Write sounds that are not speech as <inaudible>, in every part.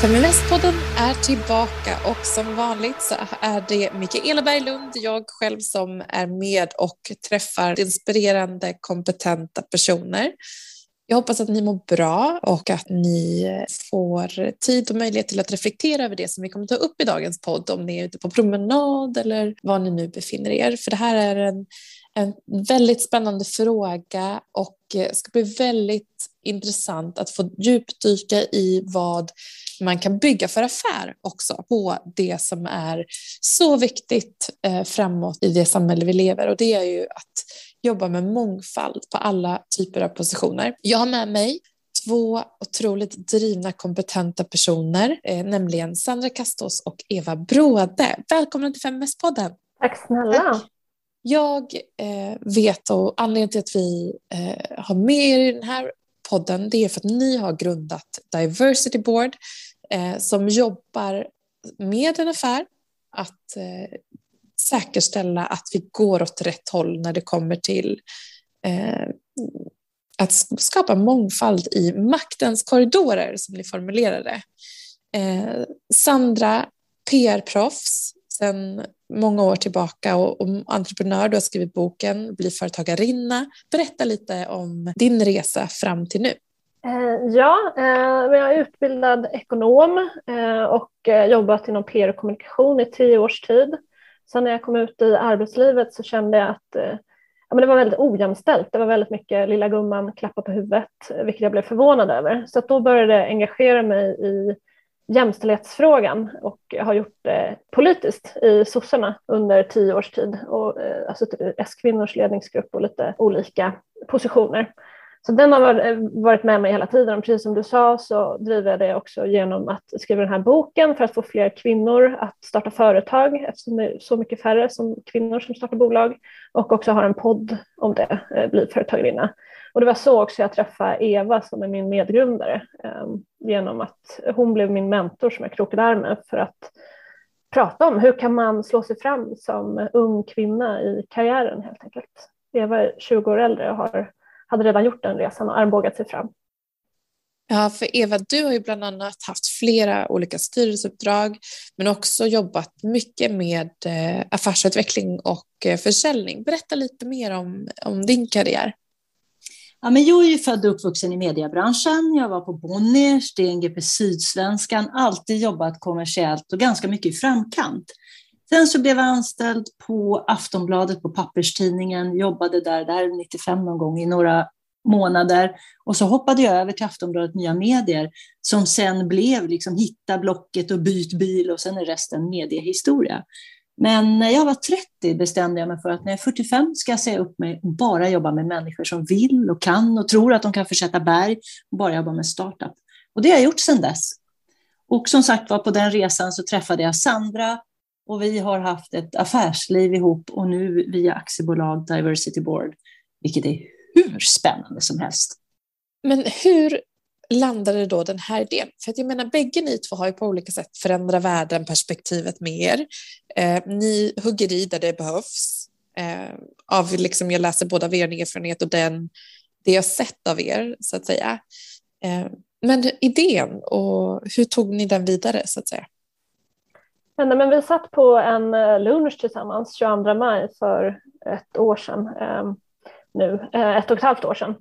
Feministpodden är tillbaka och som vanligt så är det Mikaela Berglund, jag själv som är med och träffar inspirerande, kompetenta personer. Jag hoppas att ni mår bra och att ni får tid och möjlighet till att reflektera över det som vi kommer ta upp i dagens podd, om ni är ute på promenad eller var ni nu befinner er. För det här är en, en väldigt spännande fråga och ska bli väldigt intressant att få djupdyka i vad man kan bygga för affär också på det som är så viktigt eh, framåt i det samhälle vi lever och det är ju att jobba med mångfald på alla typer av positioner. Jag har med mig två otroligt drivna, kompetenta personer, eh, nämligen Sandra Kastos och Eva Bråde. Välkomna till Feminist-podden. Tack snälla. Jag eh, vet och anledningen till att vi eh, har med er i den här podden det är för att ni har grundat Diversity Board eh, som jobbar med en affär att eh, säkerställa att vi går åt rätt håll när det kommer till eh, att skapa mångfald i maktens korridorer, som ni formulerade. Eh, Sandra, PR-proffs sedan många år tillbaka och, och entreprenör. Du har skrivit boken Bli företagarinna. Berätta lite om din resa fram till nu. Eh, ja, eh, jag är utbildad ekonom eh, och jobbat inom PR och kommunikation i tio års tid. Sen när jag kom ut i arbetslivet så kände jag att ja, men det var väldigt ojämställt. Det var väldigt mycket lilla gumman klappa på huvudet, vilket jag blev förvånad över. Så då började jag engagera mig i jämställdhetsfrågan och har gjort det politiskt i sossarna under tio års tid och eh, alltså typ S-kvinnors ledningsgrupp och lite olika positioner. Så den har eh, varit med mig hela tiden. och Precis som du sa så driver jag det också genom att skriva den här boken för att få fler kvinnor att starta företag eftersom det är så mycket färre som kvinnor som startar bolag och också har en podd om det, Bli företagarinna. Och det var så också jag träffade Eva som är min medgrundare ehm, genom att hon blev min mentor som jag krokade arm med för att prata om hur kan man slå sig fram som ung kvinna i karriären helt enkelt. Eva är 20 år äldre och har hade redan gjort den resan och armbågat sig fram. Ja, för Eva, du har ju bland annat haft flera olika styrelseuppdrag men också jobbat mycket med eh, affärsutveckling och eh, försäljning. Berätta lite mer om, om din karriär. Ja, men jag är ju född och uppvuxen i mediebranschen. Jag var på Bonniers, DNGP Sydsvenskan, alltid jobbat kommersiellt och ganska mycket i framkant. Sen så blev jag anställd på Aftonbladet, på papperstidningen, jobbade där, där 95 någon gång i några månader. Och så hoppade jag över till Aftonbladet Nya Medier som sen blev liksom hitta blocket och byt bil och sen är resten mediehistoria. Men när jag var 30 bestämde jag mig för att när jag är 45 ska jag säga upp mig och bara jobba med människor som vill och kan och tror att de kan försätta berg och bara jobba med startup. Och det har jag gjort sedan dess. Och som sagt var, på den resan så träffade jag Sandra och vi har haft ett affärsliv ihop och nu via aktiebolag Diversity Board, vilket är hur spännande som helst. Men hur landade då den här idén? För att jag menar, bägge ni två har ju på olika sätt förändrat världen, perspektivet med er. Eh, ni hugger i där det behövs. Eh, av liksom, jag läser både av er erfarenhet och den, det jag sett av er, så att säga. Eh, men idén, och hur tog ni den vidare, så att säga? Men, men vi satt på en eh, lunch tillsammans 22 maj för ett år sedan eh, nu, eh, ett och ett halvt år sedan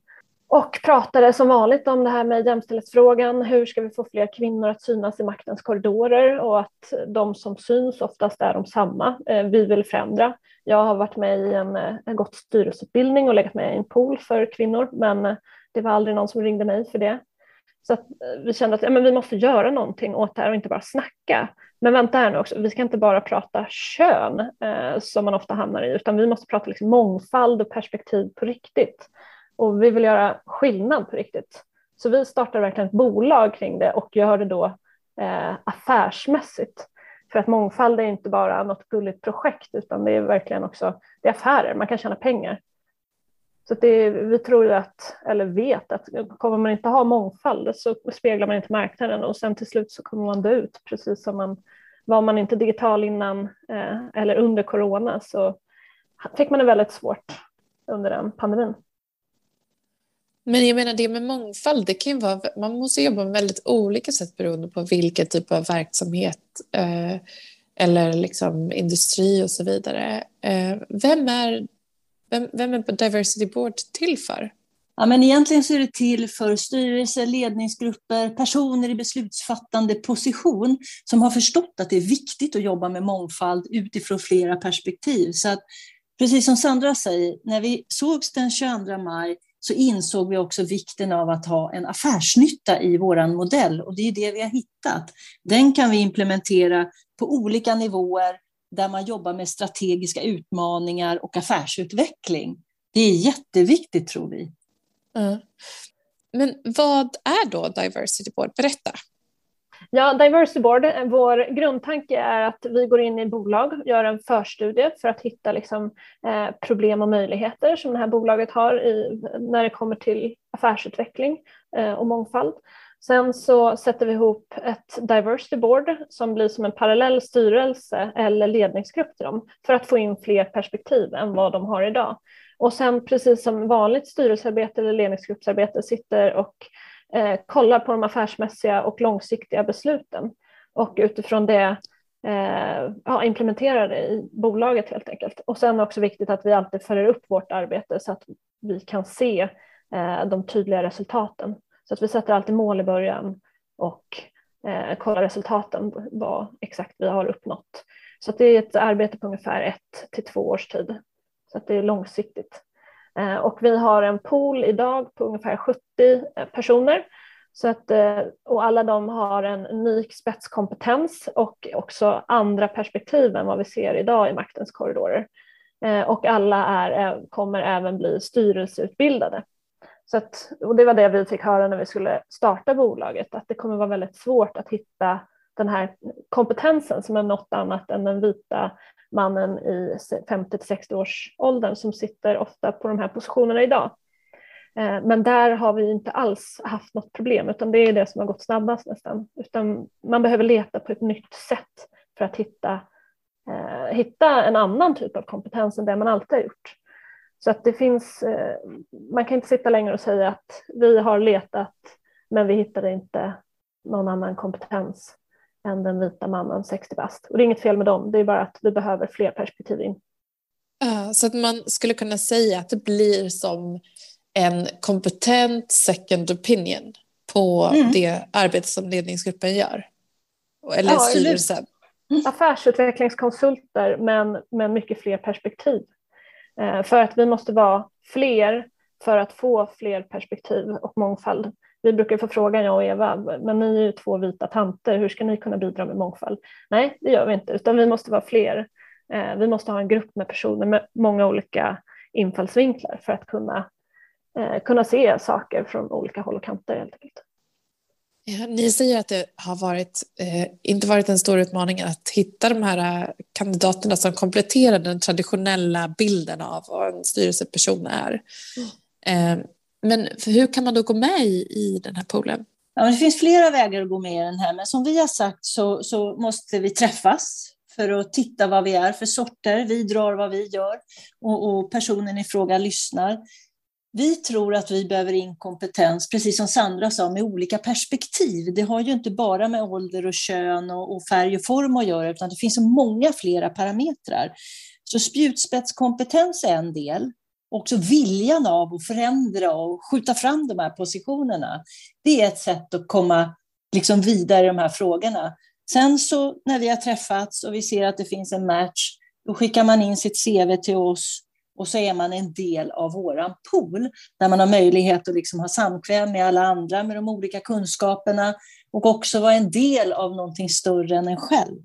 och pratade som vanligt om det här med jämställdhetsfrågan. Hur ska vi få fler kvinnor att synas i maktens korridorer och att de som syns oftast är de samma. Eh, vi vill förändra. Jag har varit med i en, eh, en gott styrelseutbildning och legat med i en pool för kvinnor, men eh, det var aldrig någon som ringde mig för det. Så vi kände att ja, men vi måste göra någonting åt det här och inte bara snacka. Men vänta här nu också, vi ska inte bara prata kön eh, som man ofta hamnar i, utan vi måste prata liksom mångfald och perspektiv på riktigt. Och vi vill göra skillnad på riktigt. Så vi startar verkligen ett bolag kring det och gör det då eh, affärsmässigt. För att mångfald är inte bara något gulligt projekt utan det är verkligen också det är affärer, man kan tjäna pengar. Så det, vi tror att, eller vet att kommer man inte ha mångfald så speglar man inte marknaden och sen till slut så kommer man dö ut precis som man var man inte digital innan eh, eller under corona så fick man det väldigt svårt under den pandemin. Men jag menar det med mångfald, det kan vara, man måste jobba med väldigt olika sätt beroende på vilken typ av verksamhet eh, eller liksom industri och så vidare. Eh, vem, är, vem, vem är Diversity Board till för? Ja, men egentligen så är det till för styrelser, ledningsgrupper, personer i beslutsfattande position som har förstått att det är viktigt att jobba med mångfald utifrån flera perspektiv. Så att, precis som Sandra säger, när vi sågs den 22 maj så insåg vi också vikten av att ha en affärsnytta i vår modell och det är det vi har hittat. Den kan vi implementera på olika nivåer där man jobbar med strategiska utmaningar och affärsutveckling. Det är jätteviktigt tror vi. Mm. Men vad är då Diversity Board? Berätta. Ja, Diversity Board, eh, vår grundtanke är att vi går in i bolag, och gör en förstudie för att hitta liksom, eh, problem och möjligheter som det här bolaget har i, när det kommer till affärsutveckling eh, och mångfald. Sen så sätter vi ihop ett diversity board som blir som en parallell styrelse eller ledningsgrupp till dem för att få in fler perspektiv än vad de har idag. Och sen precis som vanligt styrelsearbete eller ledningsgruppsarbete sitter och eh, kollar på de affärsmässiga och långsiktiga besluten och utifrån det eh, ja, implementerar det i bolaget helt enkelt. Och sen är det också viktigt att vi alltid följer upp vårt arbete så att vi kan se eh, de tydliga resultaten. Så att vi sätter alltid mål i början och eh, kollar resultaten, vad exakt vi har uppnått. Så det är ett arbete på ungefär ett till två års tid. Så att det är långsiktigt. Eh, och vi har en pool idag på ungefär 70 eh, personer. Så att, eh, och alla de har en unik spetskompetens och också andra perspektiv än vad vi ser idag i maktens korridorer. Och alla är, kommer även bli styrelseutbildade. Så att, och det var det vi fick höra när vi skulle starta bolaget, att det kommer vara väldigt svårt att hitta den här kompetensen som är något annat än den vita mannen i 50 60 års åldern som sitter ofta på de här positionerna idag. Eh, men där har vi inte alls haft något problem, utan det är det som har gått snabbast nästan. Utan man behöver leta på ett nytt sätt för att hitta, eh, hitta en annan typ av kompetens än det man alltid har gjort. Så att det finns, eh, man kan inte sitta längre och säga att vi har letat men vi hittade inte någon annan kompetens än den vita mannen 60 bast. Och det är inget fel med dem, det är bara att vi behöver fler perspektiv in. Så att man skulle kunna säga att det blir som en kompetent second opinion på mm. det arbete som ledningsgruppen gör? Eller ja, styrelsen? Eller affärsutvecklingskonsulter men med mycket fler perspektiv. Uh, för att vi måste vara fler för att få fler perspektiv och mångfald vi brukar få frågan, jag och Eva, men ni är ju två vita tanter, hur ska ni kunna bidra med mångfald? Nej, det gör vi inte, utan vi måste vara fler. Eh, vi måste ha en grupp med personer med många olika infallsvinklar för att kunna, eh, kunna se saker från olika håll och kanter helt enkelt. Ja, ni säger att det har varit, eh, inte varit en stor utmaning att hitta de här kandidaterna som kompletterar den traditionella bilden av vad en styrelseperson är. Mm. Eh, men hur kan man då gå med i, i den här poolen? Ja, det finns flera vägar att gå med i den här, men som vi har sagt så, så måste vi träffas för att titta vad vi är för sorter. Vi drar vad vi gör och, och personen i fråga lyssnar. Vi tror att vi behöver in kompetens, precis som Sandra sa, med olika perspektiv. Det har ju inte bara med ålder och kön och, och färg och form att göra, utan det finns så många flera parametrar. Så spjutspetskompetens är en del, också viljan av att förändra och skjuta fram de här positionerna. Det är ett sätt att komma liksom vidare i de här frågorna. Sen så när vi har träffats och vi ser att det finns en match, då skickar man in sitt CV till oss och så är man en del av våran pool där man har möjlighet att liksom ha samkväm med alla andra med de olika kunskaperna och också vara en del av någonting större än en själv.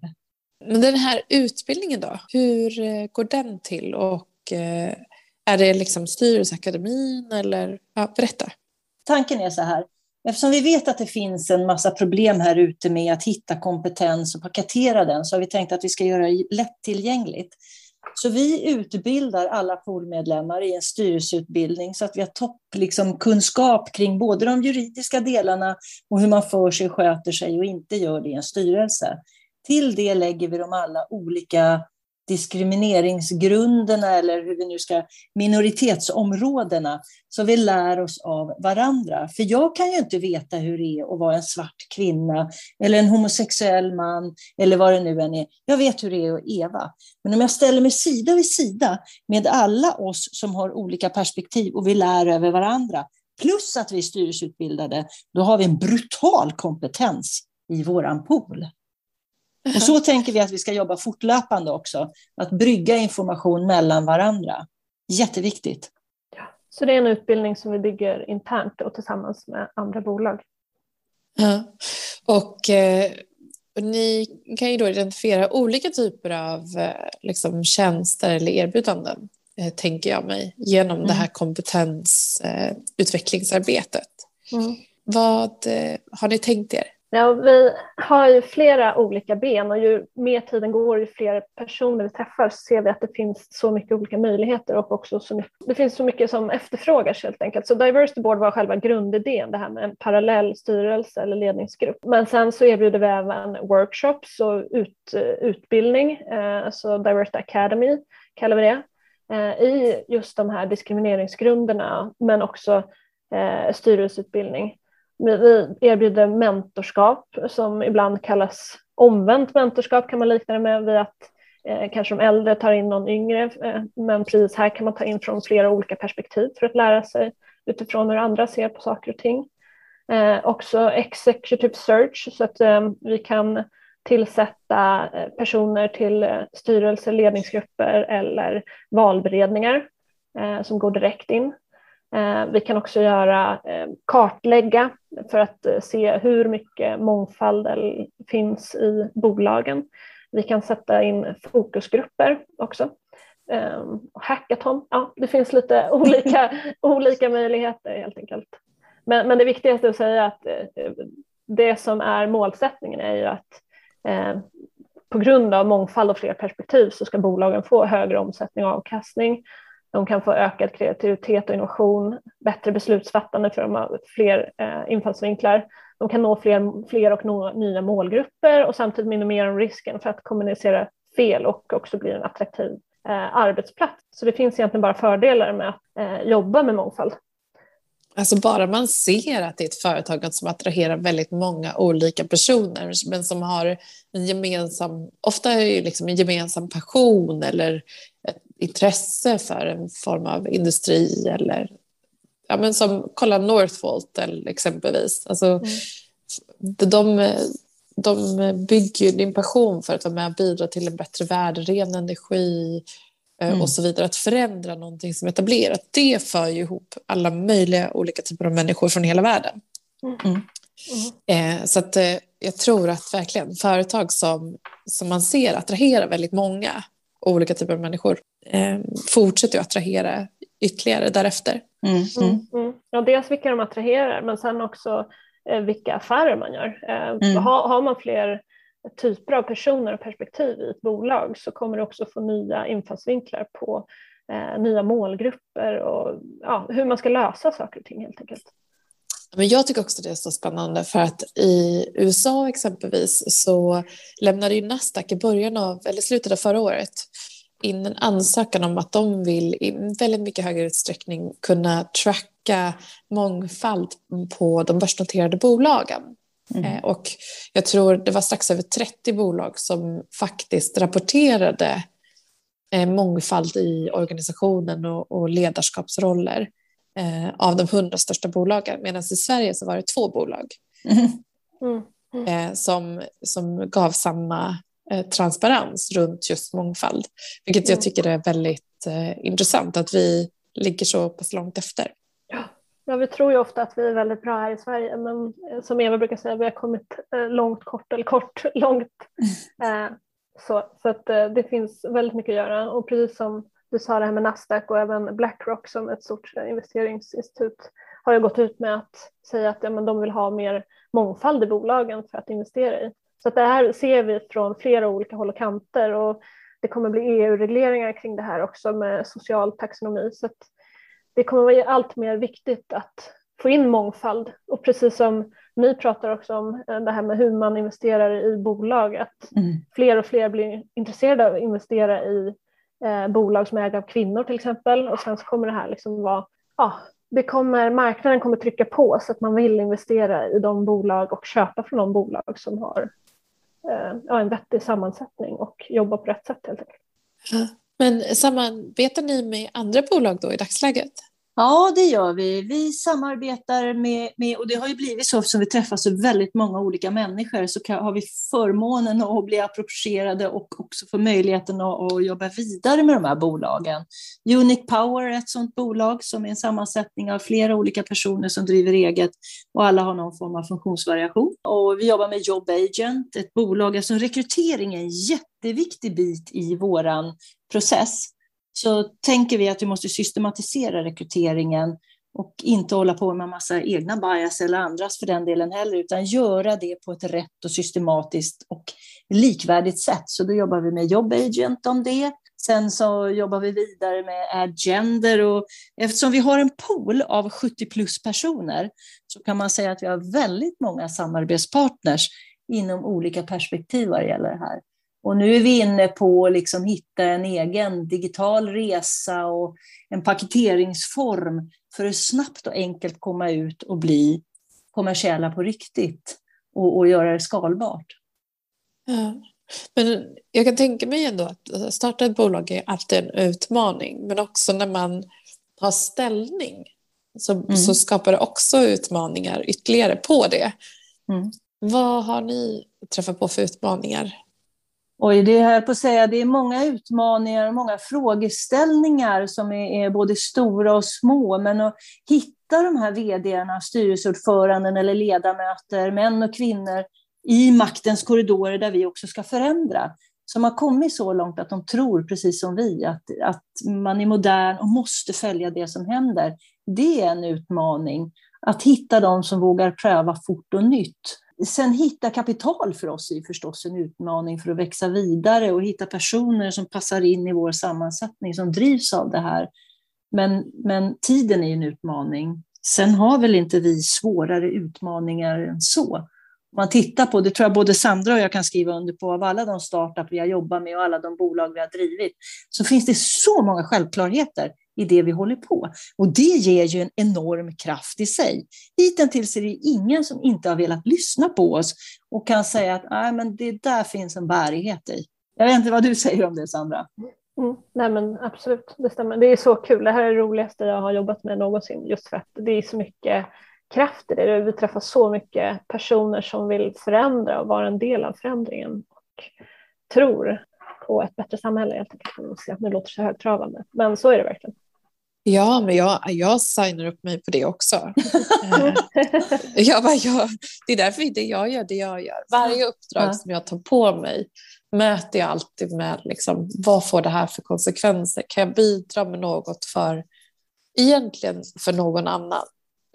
Men den här utbildningen då, hur eh, går den till och eh, är det liksom styrelseakademin eller? Ja, berätta. Tanken är så här, eftersom vi vet att det finns en massa problem här ute med att hitta kompetens och paketera den så har vi tänkt att vi ska göra det lättillgängligt. Så vi utbildar alla poolmedlemmar i en styrelseutbildning så att vi har toppkunskap liksom, kring både de juridiska delarna och hur man för sig, sköter sig och inte gör det i en styrelse. Till det lägger vi de alla olika diskrimineringsgrunderna eller hur vi nu ska, minoritetsområdena, så vi lär oss av varandra. För jag kan ju inte veta hur det är att vara en svart kvinna eller en homosexuell man eller vad det nu än är. Jag vet hur det är att Eva. Men om jag ställer mig sida vid sida med alla oss som har olika perspektiv och vi lär över varandra, plus att vi är styrelseutbildade, då har vi en brutal kompetens i våran pool. Och så tänker vi att vi ska jobba fortlöpande också, att brygga information mellan varandra. Jätteviktigt. Så det är en utbildning som vi bygger internt och tillsammans med andra bolag. Ja. Och eh, ni kan ju då identifiera olika typer av eh, liksom, tjänster eller erbjudanden, eh, tänker jag mig, genom mm. det här kompetensutvecklingsarbetet. Mm. Vad eh, har ni tänkt er? Ja, vi har ju flera olika ben och ju mer tiden går ju fler personer vi träffar så ser vi att det finns så mycket olika möjligheter och också så mycket, det finns så mycket som efterfrågas helt enkelt. Så Diversity Board var själva grundidén, det här med en parallell styrelse eller ledningsgrupp. Men sen så erbjuder vi även workshops och ut, utbildning, eh, alltså Diversity Academy kallar vi det, eh, i just de här diskrimineringsgrunderna men också eh, styrelseutbildning. Vi erbjuder mentorskap som ibland kallas omvänt mentorskap kan man likna det med vid att eh, kanske de äldre tar in någon yngre eh, men precis här kan man ta in från flera olika perspektiv för att lära sig utifrån hur andra ser på saker och ting. Eh, också executive search så att eh, vi kan tillsätta eh, personer till eh, styrelser, ledningsgrupper eller valberedningar eh, som går direkt in. Eh, vi kan också göra eh, kartlägga för att eh, se hur mycket mångfald finns i bolagen. Vi kan sätta in fokusgrupper också. Ehm, hackathon, ja, det finns lite <laughs> olika, olika möjligheter helt enkelt. Men, men det viktigaste att säga är att eh, det som är målsättningen är ju att eh, på grund av mångfald och fler perspektiv så ska bolagen få högre omsättning och avkastning de kan få ökad kreativitet och innovation, bättre beslutsfattande för de har fler eh, infallsvinklar. De kan nå fler, fler och nå nya målgrupper och samtidigt minimera risken för att kommunicera fel och också bli en attraktiv eh, arbetsplats. Så det finns egentligen bara fördelar med att eh, jobba med mångfald. Alltså bara man ser att det är ett företag som attraherar väldigt många olika personer men som har en gemensam, ofta är det liksom en gemensam passion eller ett intresse för en form av industri eller ja, men som kolla Northvolt exempelvis. Alltså, mm. de, de bygger din passion för att vara med och bidra till en bättre värld, ren energi eh, mm. och så vidare. Att förändra någonting som är etablerat, det för ju ihop alla möjliga olika typer av människor från hela världen. Mm. mm. Eh, så att, eh, jag tror att verkligen företag som, som man ser attraherar väldigt många olika typer av människor eh, fortsätter att attrahera ytterligare därefter. Mm. Mm. mm. Mm. Ja, dels vilka de attraherar men sen också eh, vilka affärer man gör. Eh, mm. har, har man fler typer av personer och perspektiv i ett bolag så kommer det också få nya infallsvinklar på eh, nya målgrupper och ja, hur man ska lösa saker och ting helt enkelt. Men jag tycker också det är så spännande för att i USA exempelvis så lämnade ju Nasdaq i början av, eller slutet av förra året in en ansökan om att de vill i väldigt mycket högre utsträckning kunna tracka mångfald på de börsnoterade bolagen. Mm. Eh, och jag tror det var strax över 30 bolag som faktiskt rapporterade eh, mångfald i organisationen och, ledarskapsroller eh, av de hundra största bolagen. Medan i Sverige så var det två bolag mm. Mm. Som, som gav samma transparens runt just mångfald. Vilket jag tycker är väldigt eh, intressant att vi ligger så pass långt efter. Ja, vi tror ju ofta att vi är väldigt bra här i Sverige, men eh, som Eva brukar säga, vi har kommit eh, långt kort eller kort <laughs> långt. Så, så att det finns väldigt mycket att göra och precis som du sa det här med Nasdaq och även Blackrock som ett stort investeringsinstitut har ju gått ut med att säga att ja, men de vill ha mer mångfald i bolagen för att investera i. Så att det här ser vi från flera olika håll och kanter och det kommer bli EU-regleringar kring det här också med social taxonomi. Så det kommer vara allt mer viktigt att få in mångfald och precis som ni pratar också om det här med hur man investerar i bolag, att mm. fler och fler blir intresserade av att investera i eh, bolag som ägs av kvinnor till exempel och sen så kommer det här liksom vara, ja, det kommer, marknaden kommer trycka på så att man vill investera i de bolag och köpa från de bolag som har eh, Eh, ja, en vettig sammansättning och jobba på rätt sätt helt enkelt. Men samarbetar ni med andra bolag då i dagsläget? Ja, det gör vi. Vi samarbetar med, med och det har ju blivit så eftersom vi träffar så väldigt många olika människor så kan, har vi förmånen att bli approcherade och också få möjligheten att, att, jobba vidare med de här bolagen. Unique Power är ett sådant bolag som är en sammansättning av flera olika personer som driver eget och alla har någon form av funktionsvariation. Och vi jobbar med Job Agent, ett bolag, alltså rekrytering är en jätteviktig bit i våran process så tänker vi att vi måste systematisera rekryteringen och inte hålla på med en massa egna bias eller andras för den delen heller, utan göra det på ett rätt och systematiskt och likvärdigt sätt. Så då jobbar vi med Job Agent om det. Sen så jobbar vi vidare med Agender och eftersom vi har en pool av 70 plus personer så kan man säga att vi har väldigt många samarbetspartners inom olika perspektiv vad det gäller det här. Och nu är vi inne på att liksom hitta en egen digital resa och en paketeringsform för att snabbt och enkelt komma ut och bli kommersiella på riktigt och, och göra det skalbart. Ja. Men jag kan tänka mig ändå att starta ett bolag är alltid en utmaning, men också när man har ställning så, mm. så skapar det också utmaningar ytterligare på det. Mm. Vad har ni träffat på för utmaningar Oj, det är på att säga, det är många utmaningar och många frågeställningar som är, är, både stora och små. Men att hitta de här vdarna, styrelseordföranden eller ledamöter, män och kvinnor, i maktens korridorer där vi också ska förändra. Som har kommit så långt att de tror, precis som vi, att, att man är modern och måste följa det som händer. Det är en utmaning. Att hitta de som vågar pröva fort och nytt Sen hitta kapital för oss är förstås en utmaning för att växa vidare och hitta personer som passar in i vår sammansättning, som drivs av det här. Men, men tiden är en utmaning. Sen har väl inte vi svårare utmaningar än så. Om man tittar på, det tror jag både Sandra och jag kan skriva under på, av alla de startup vi har jobbat med och alla de bolag vi har drivit, så finns det så många självklarheter i det vi håller på. Och det ger ju en enorm kraft i sig. Hittills är det ingen som inte har velat lyssna på oss och kan säga att Nej, men det där finns en bärighet i. Jag vet inte vad du säger om det, Sandra? Mm, nej men absolut, det stämmer. Det är så kul. Det här är det roligaste jag har jobbat med någonsin just för att det är så mycket kraft i det. Vi träffar så mycket personer som vill förändra och vara en del av förändringen och tror på ett bättre samhälle helt enkelt. Nu låter det så högtravande, men så är det verkligen. Ja, men jag, jag signar upp mig på det också. <laughs> Eh, jag bara, jag, det är därför det jag gör det jag gör. Varje uppdrag ja. som jag tar på mig möter jag alltid med liksom, vad får det här för konsekvenser? Kan jag bidra med något för egentligen för någon annan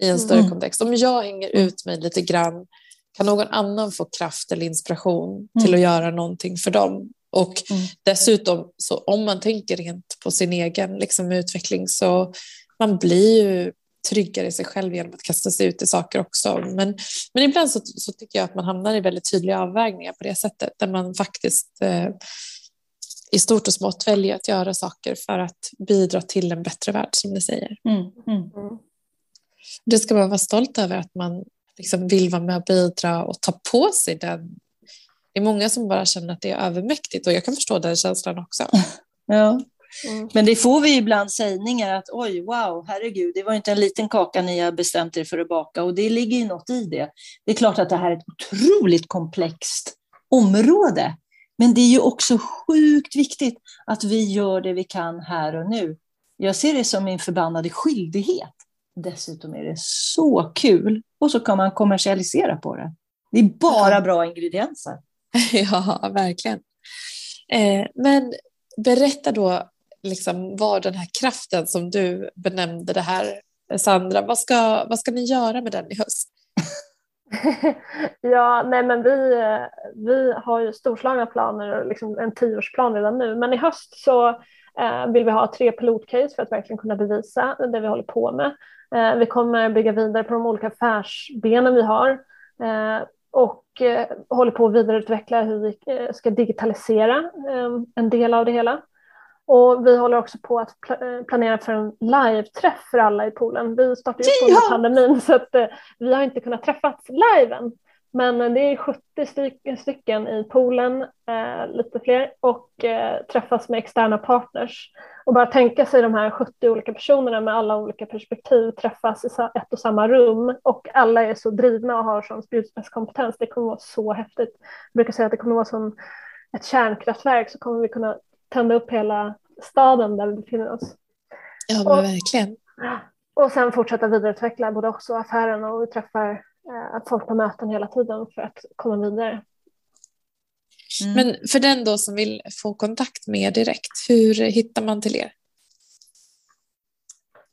i en större mm. kontext? Om jag hänger ut mig lite grann, kan någon annan få kraft eller inspiration mm. till att göra någonting för dem? Och mm. dessutom, så om man tänker rent på sin egen liksom, utveckling så man blir ju tryggare i sig själv genom att kasta sig ut i saker också. Men, men ibland så, så tycker jag att man hamnar i väldigt tydliga avvägningar på det sättet där man faktiskt eh, i stort och smått väljer att göra saker för att bidra till en bättre värld som ni säger. Mm. Mm. Det ska man vara stolt över att man liksom vill vara med och bidra och ta på sig den det är många som bara känner att det är övermäktigt och jag kan förstå den känslan också. <laughs> Ja. Mm. Men det får vi ibland sägningar att oj, wow, herregud, det var inte en liten kaka ni har bestämt er för att baka och det ligger ju något i det. Det är klart att det här är ett otroligt komplext område, men det är ju också sjukt viktigt att vi gör det vi kan här och nu. Jag ser det som min förbannade skyldighet. Dessutom är det så kul och så kan man kommersialisera på det. Det är bara bra ingredienser. <laughs> ja, verkligen. Eh, men berätta då liksom, vad den här kraften som du benämnde det här, eh, Sandra, vad ska, vad ska ni göra med den i höst? <laughs> ja, nej men vi, eh, vi har ju storslagna planer och liksom en tioårsplan redan nu, men i höst så eh, vill vi ha tre pilotcase för att verkligen kunna bevisa det vi håller på med. Vi kommer bygga vidare på de olika affärsbenen vi har och håller på att vidareutveckla hur vi eh, ska digitalisera eh, en del av det hela. Och vi håller också på att planera för en live-träff för alla i poolen. Vi startade upp under pandemin så att vi har inte kunnat träffas live än. Men det är 70 stycken i poolen, eh, lite fler, och eh, träffas med externa partners. Och bara tänka sig de här 70 olika personerna med alla olika perspektiv träffas i ett och samma rum och alla är så drivna och har sån spjutspetskompetens. Det kommer vara så häftigt. Jag brukar säga att det kommer vara som ett kärnkraftverk så kommer vi kunna tända upp hela staden där vi befinner oss. Ja, men och, verkligen. Och sen fortsätta vidareutveckla både också affären och vi träffar eh, folk på möten hela tiden för att komma vidare. Mm. Men för den då som vill få kontakt med er direkt, hur hittar man till er?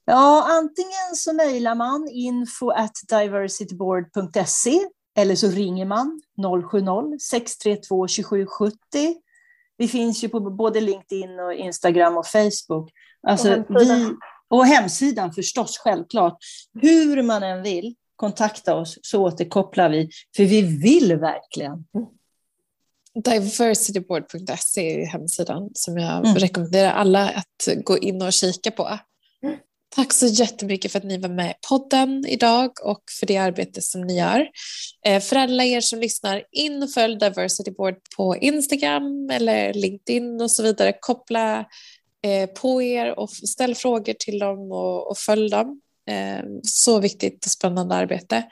Ja, antingen så mejlar man info at diversityboard.se eller så ringer man 070-632 2770. Vi finns ju på både LinkedIn och Instagram och Facebook. Alltså, och, hemsidan. Vi, och hemsidan förstås, självklart. Hur man än vill kontakta oss så återkopplar vi, för vi vill verkligen. Diversityboard.se är hemsidan som jag mm. rekommenderar alla att gå in och kika på. Mm. Tack så jättemycket för att ni var med i podden idag och för det arbete som ni gör. Eh, för alla er som lyssnar, in och följ Diversity Board på Instagram eller LinkedIn och så vidare. Koppla eh, på er och ställ frågor till dem och följ dem. Eh, så viktigt och spännande arbete.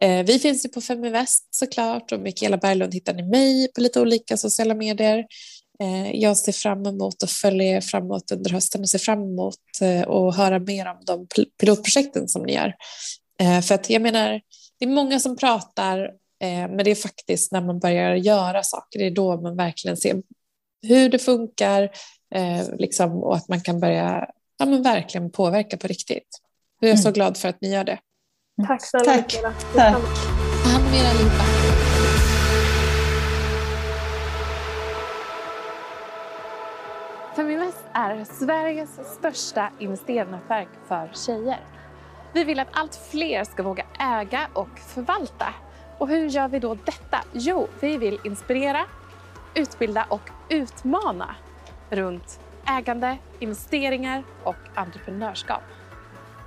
Eh, vi finns ju på Feminvest såklart och Mikaela Berglund hittar ni mig på lite olika sociala medier. Eh, jag ser fram emot att följa er framåt under hösten och ser fram emot att höra mer om de pilotprojekten som ni gör. För att jag menar, det är många som pratar men det är faktiskt när man börjar göra saker, det är då man verkligen ser hur det funkar liksom, och att man kan börja ja, men verkligen påverka på riktigt. Jag är så mm. glad för att ni gör det. Tack snälla Tack. Mikaela. Tack. Ta hand om er allihopa. Feminvest är Sveriges största investeringsnätverk för tjejer. Vi vill att allt fler ska våga äga och förvalta. Och hur gör vi då detta? Jo, vi vill inspirera, utbilda och utmana runt ägande, investeringar och entreprenörskap.